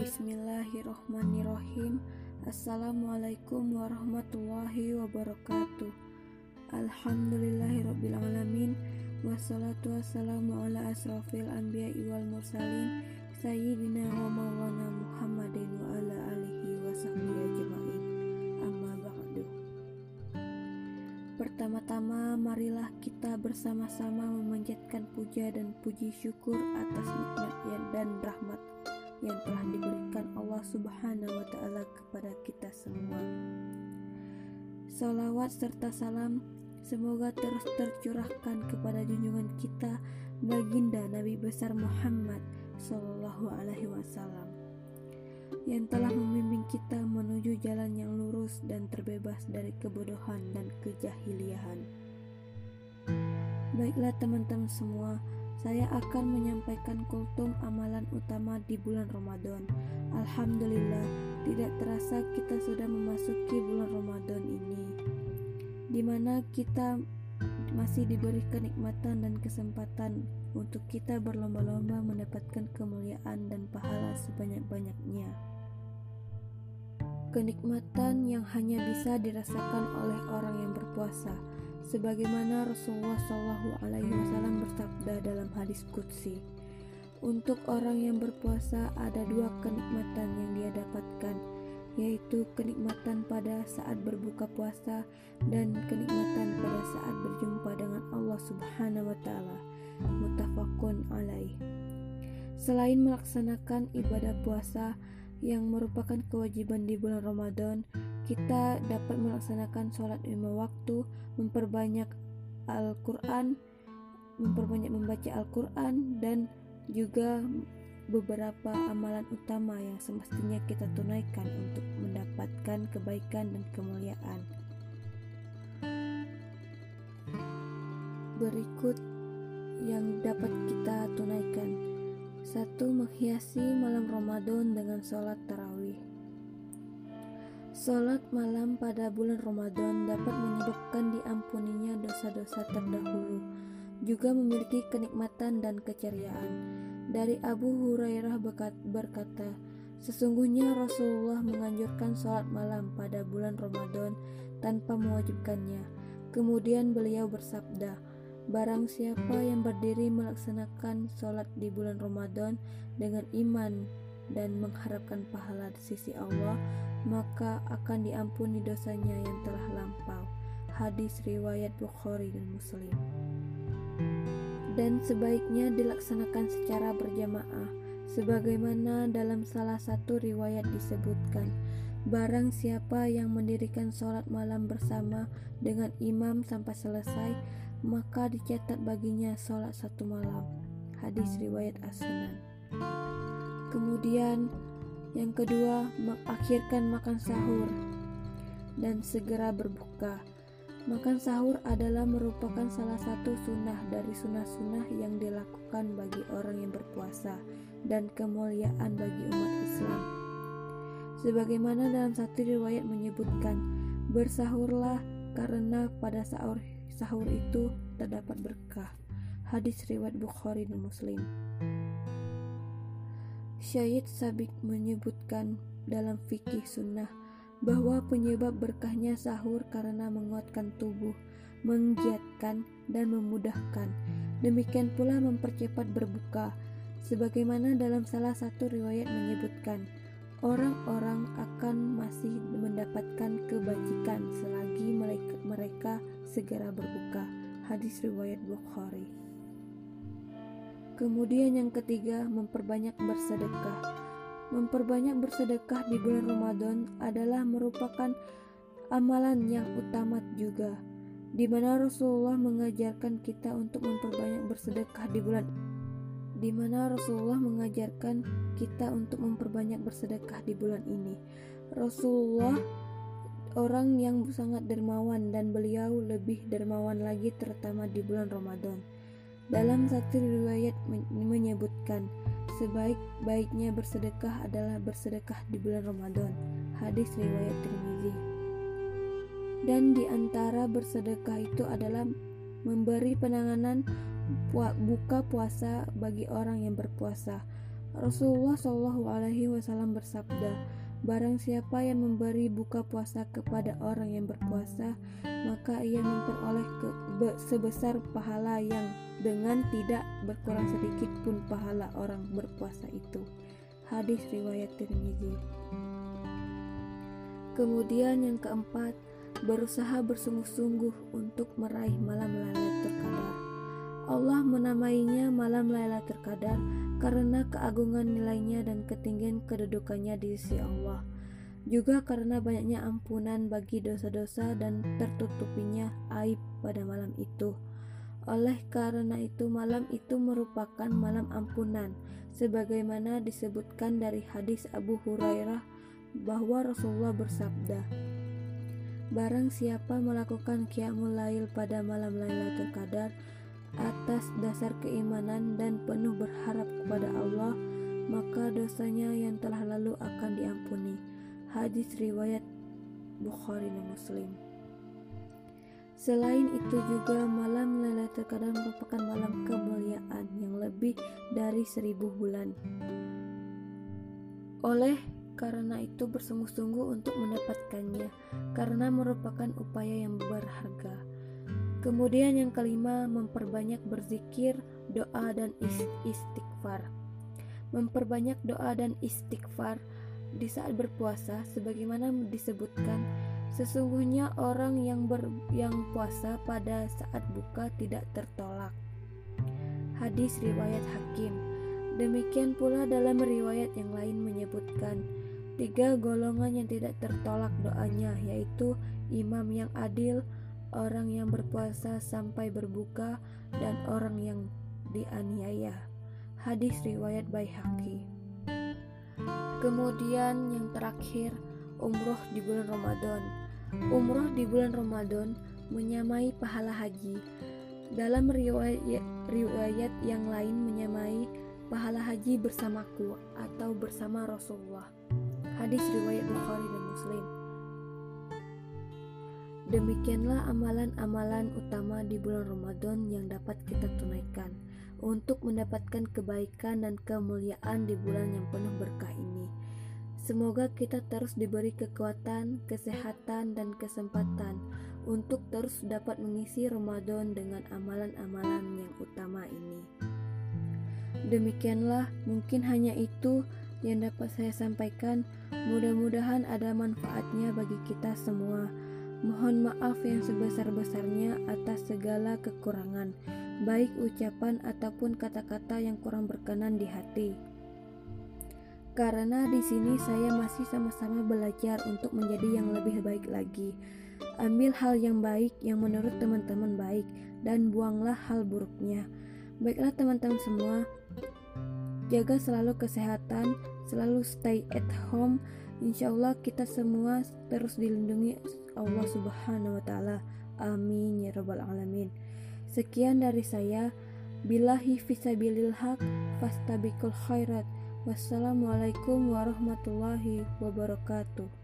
Bismillahirrohmanirrohim Assalamualaikum warahmatullahi wabarakatuh. Alhamdulillahirrabbilalamin. Wassalatu wassalamu ala asrafil anbiya wal mursalin Sayyidina wa maulana Muhammadin wa ala alihi wa sahbihi ajma'in. Amma ba'du. Pertama-tama marilah kita bersama-sama memanjatkan puja dan puji syukur atas nikmat dan rahmat yang telah diberikan Allah Subhanahu wa Ta'ala kepada kita semua. Salawat serta salam semoga terus tercurahkan kepada junjungan kita, baginda Nabi besar Muhammad Sallallahu Alaihi Wasallam yang telah membimbing kita menuju jalan yang lurus dan terbebas dari kebodohan dan kejahiliahan. Baiklah teman-teman semua, saya akan menyampaikan kultum amalan utama di bulan Ramadan. Alhamdulillah, tidak terasa kita sudah memasuki bulan Ramadan ini, di mana kita masih diberi kenikmatan dan kesempatan untuk kita berlomba-lomba mendapatkan kemuliaan dan pahala sebanyak-banyaknya. Kenikmatan yang hanya bisa dirasakan oleh orang yang berpuasa sebagaimana Rasulullah Wasallam bersabda dalam hadis qudsi untuk orang yang berpuasa ada dua kenikmatan yang dia dapatkan yaitu kenikmatan pada saat berbuka puasa dan kenikmatan pada saat berjumpa dengan Allah Subhanahu wa taala. Mutafakun alaih. Selain melaksanakan ibadah puasa yang merupakan kewajiban di bulan Ramadan kita dapat melaksanakan sholat lima waktu, memperbanyak Al-Quran, memperbanyak membaca Al-Quran, dan juga beberapa amalan utama yang semestinya kita tunaikan untuk mendapatkan kebaikan dan kemuliaan. Berikut yang dapat kita tunaikan. Satu, menghiasi malam Ramadan dengan sholat tarawih. Salat malam pada bulan Ramadan dapat menyebabkan diampuninya dosa-dosa terdahulu, juga memiliki kenikmatan dan keceriaan. Dari Abu Hurairah berkata, sesungguhnya Rasulullah menganjurkan salat malam pada bulan Ramadan tanpa mewajibkannya. Kemudian beliau bersabda, Barang siapa yang berdiri melaksanakan sholat di bulan Ramadan dengan iman dan mengharapkan pahala di sisi Allah, maka akan diampuni dosanya yang telah lampau. Hadis riwayat Bukhari dan Muslim. Dan sebaiknya dilaksanakan secara berjamaah, sebagaimana dalam salah satu riwayat disebutkan, barang siapa yang mendirikan sholat malam bersama dengan imam sampai selesai, maka dicatat baginya sholat satu malam. Hadis riwayat As-Sunan. Kemudian yang kedua, mengakhirkan makan sahur dan segera berbuka. Makan sahur adalah merupakan salah satu sunnah dari sunnah-sunnah yang dilakukan bagi orang yang berpuasa dan kemuliaan bagi umat Islam. Sebagaimana dalam satu riwayat menyebutkan, bersahurlah karena pada sahur sahur itu terdapat berkah. Hadis riwayat Bukhari dan Muslim. Syahid Sabik menyebutkan dalam fikih sunnah bahwa penyebab berkahnya sahur karena menguatkan tubuh, menggiatkan dan memudahkan. Demikian pula mempercepat berbuka. Sebagaimana dalam salah satu riwayat menyebutkan, orang-orang akan masih mendapatkan kebajikan selagi mereka, segera berbuka. Hadis riwayat Bukhari. Kemudian yang ketiga, memperbanyak bersedekah. Memperbanyak bersedekah di bulan Ramadan adalah merupakan amalan yang utama juga, di mana Rasulullah mengajarkan kita untuk memperbanyak bersedekah di bulan di mana Rasulullah mengajarkan kita untuk memperbanyak bersedekah di bulan ini. Rasulullah orang yang sangat dermawan dan beliau lebih dermawan lagi terutama di bulan Ramadan. Dalam satu riwayat menyebutkan, sebaik-baiknya bersedekah adalah bersedekah di bulan Ramadan. Hadis riwayat Tirmizi. Dan di antara bersedekah itu adalah memberi penanganan buka puasa bagi orang yang berpuasa. Rasulullah Shallallahu Alaihi Wasallam bersabda, Barang siapa yang memberi buka puasa kepada orang yang berpuasa, maka ia memperoleh ke, be, sebesar pahala yang dengan tidak berkurang sedikit pun pahala orang berpuasa itu. Hadis riwayat Tirmizi. Kemudian yang keempat, berusaha bersungguh-sungguh untuk meraih malam Lailatul Qadar. Allah menamainya malam Lailatul Qadar karena keagungan nilainya dan ketinggian kedudukannya di sisi Allah. Juga karena banyaknya ampunan bagi dosa-dosa dan tertutupinya aib pada malam itu. Oleh karena itu malam itu merupakan malam ampunan sebagaimana disebutkan dari hadis Abu Hurairah bahwa Rasulullah bersabda Barang siapa melakukan qiyamul pada malam Lailatul Qadar atas dasar keimanan dan penuh berharap kepada Allah, maka dosanya yang telah lalu akan diampuni. Hadis riwayat Bukhari dan Muslim. Selain itu juga malam Lailatul Qadar merupakan malam kemuliaan yang lebih dari seribu bulan. Oleh karena itu bersungguh-sungguh untuk mendapatkannya, karena merupakan upaya yang berharga. Kemudian yang kelima, memperbanyak berzikir, doa dan istighfar. Memperbanyak doa dan istighfar di saat berpuasa sebagaimana disebutkan sesungguhnya orang yang ber, yang puasa pada saat buka tidak tertolak. Hadis riwayat Hakim. Demikian pula dalam riwayat yang lain menyebutkan tiga golongan yang tidak tertolak doanya yaitu imam yang adil, orang yang berpuasa sampai berbuka, dan orang yang dianiaya. Hadis riwayat Baihaqi. Kemudian yang terakhir, umroh di bulan Ramadan. Umroh di bulan Ramadan menyamai pahala haji. Dalam riwayat, riwayat yang lain menyamai pahala haji bersamaku atau bersama Rasulullah. Hadis riwayat Bukhari dan Muslim. Demikianlah amalan-amalan utama di bulan Ramadan yang dapat kita tunaikan untuk mendapatkan kebaikan dan kemuliaan di bulan yang penuh berkah ini. Semoga kita terus diberi kekuatan, kesehatan, dan kesempatan untuk terus dapat mengisi Ramadan dengan amalan-amalan yang utama ini. Demikianlah, mungkin hanya itu yang dapat saya sampaikan. Mudah-mudahan ada manfaatnya bagi kita semua. Mohon maaf yang sebesar-besarnya atas segala kekurangan, baik ucapan ataupun kata-kata yang kurang berkenan di hati. Karena di sini saya masih sama-sama belajar untuk menjadi yang lebih baik lagi. Ambil hal yang baik yang menurut teman-teman baik dan buanglah hal buruknya. Baiklah teman-teman semua, jaga selalu kesehatan, selalu stay at home. Insya Allah kita semua terus dilindungi Allah Subhanahu wa taala. Amin ya rabbal alamin. Sekian dari saya. Billahi fisabilil haq fastabikul khairat. Wassalamualaikum warahmatullahi wabarakatuh.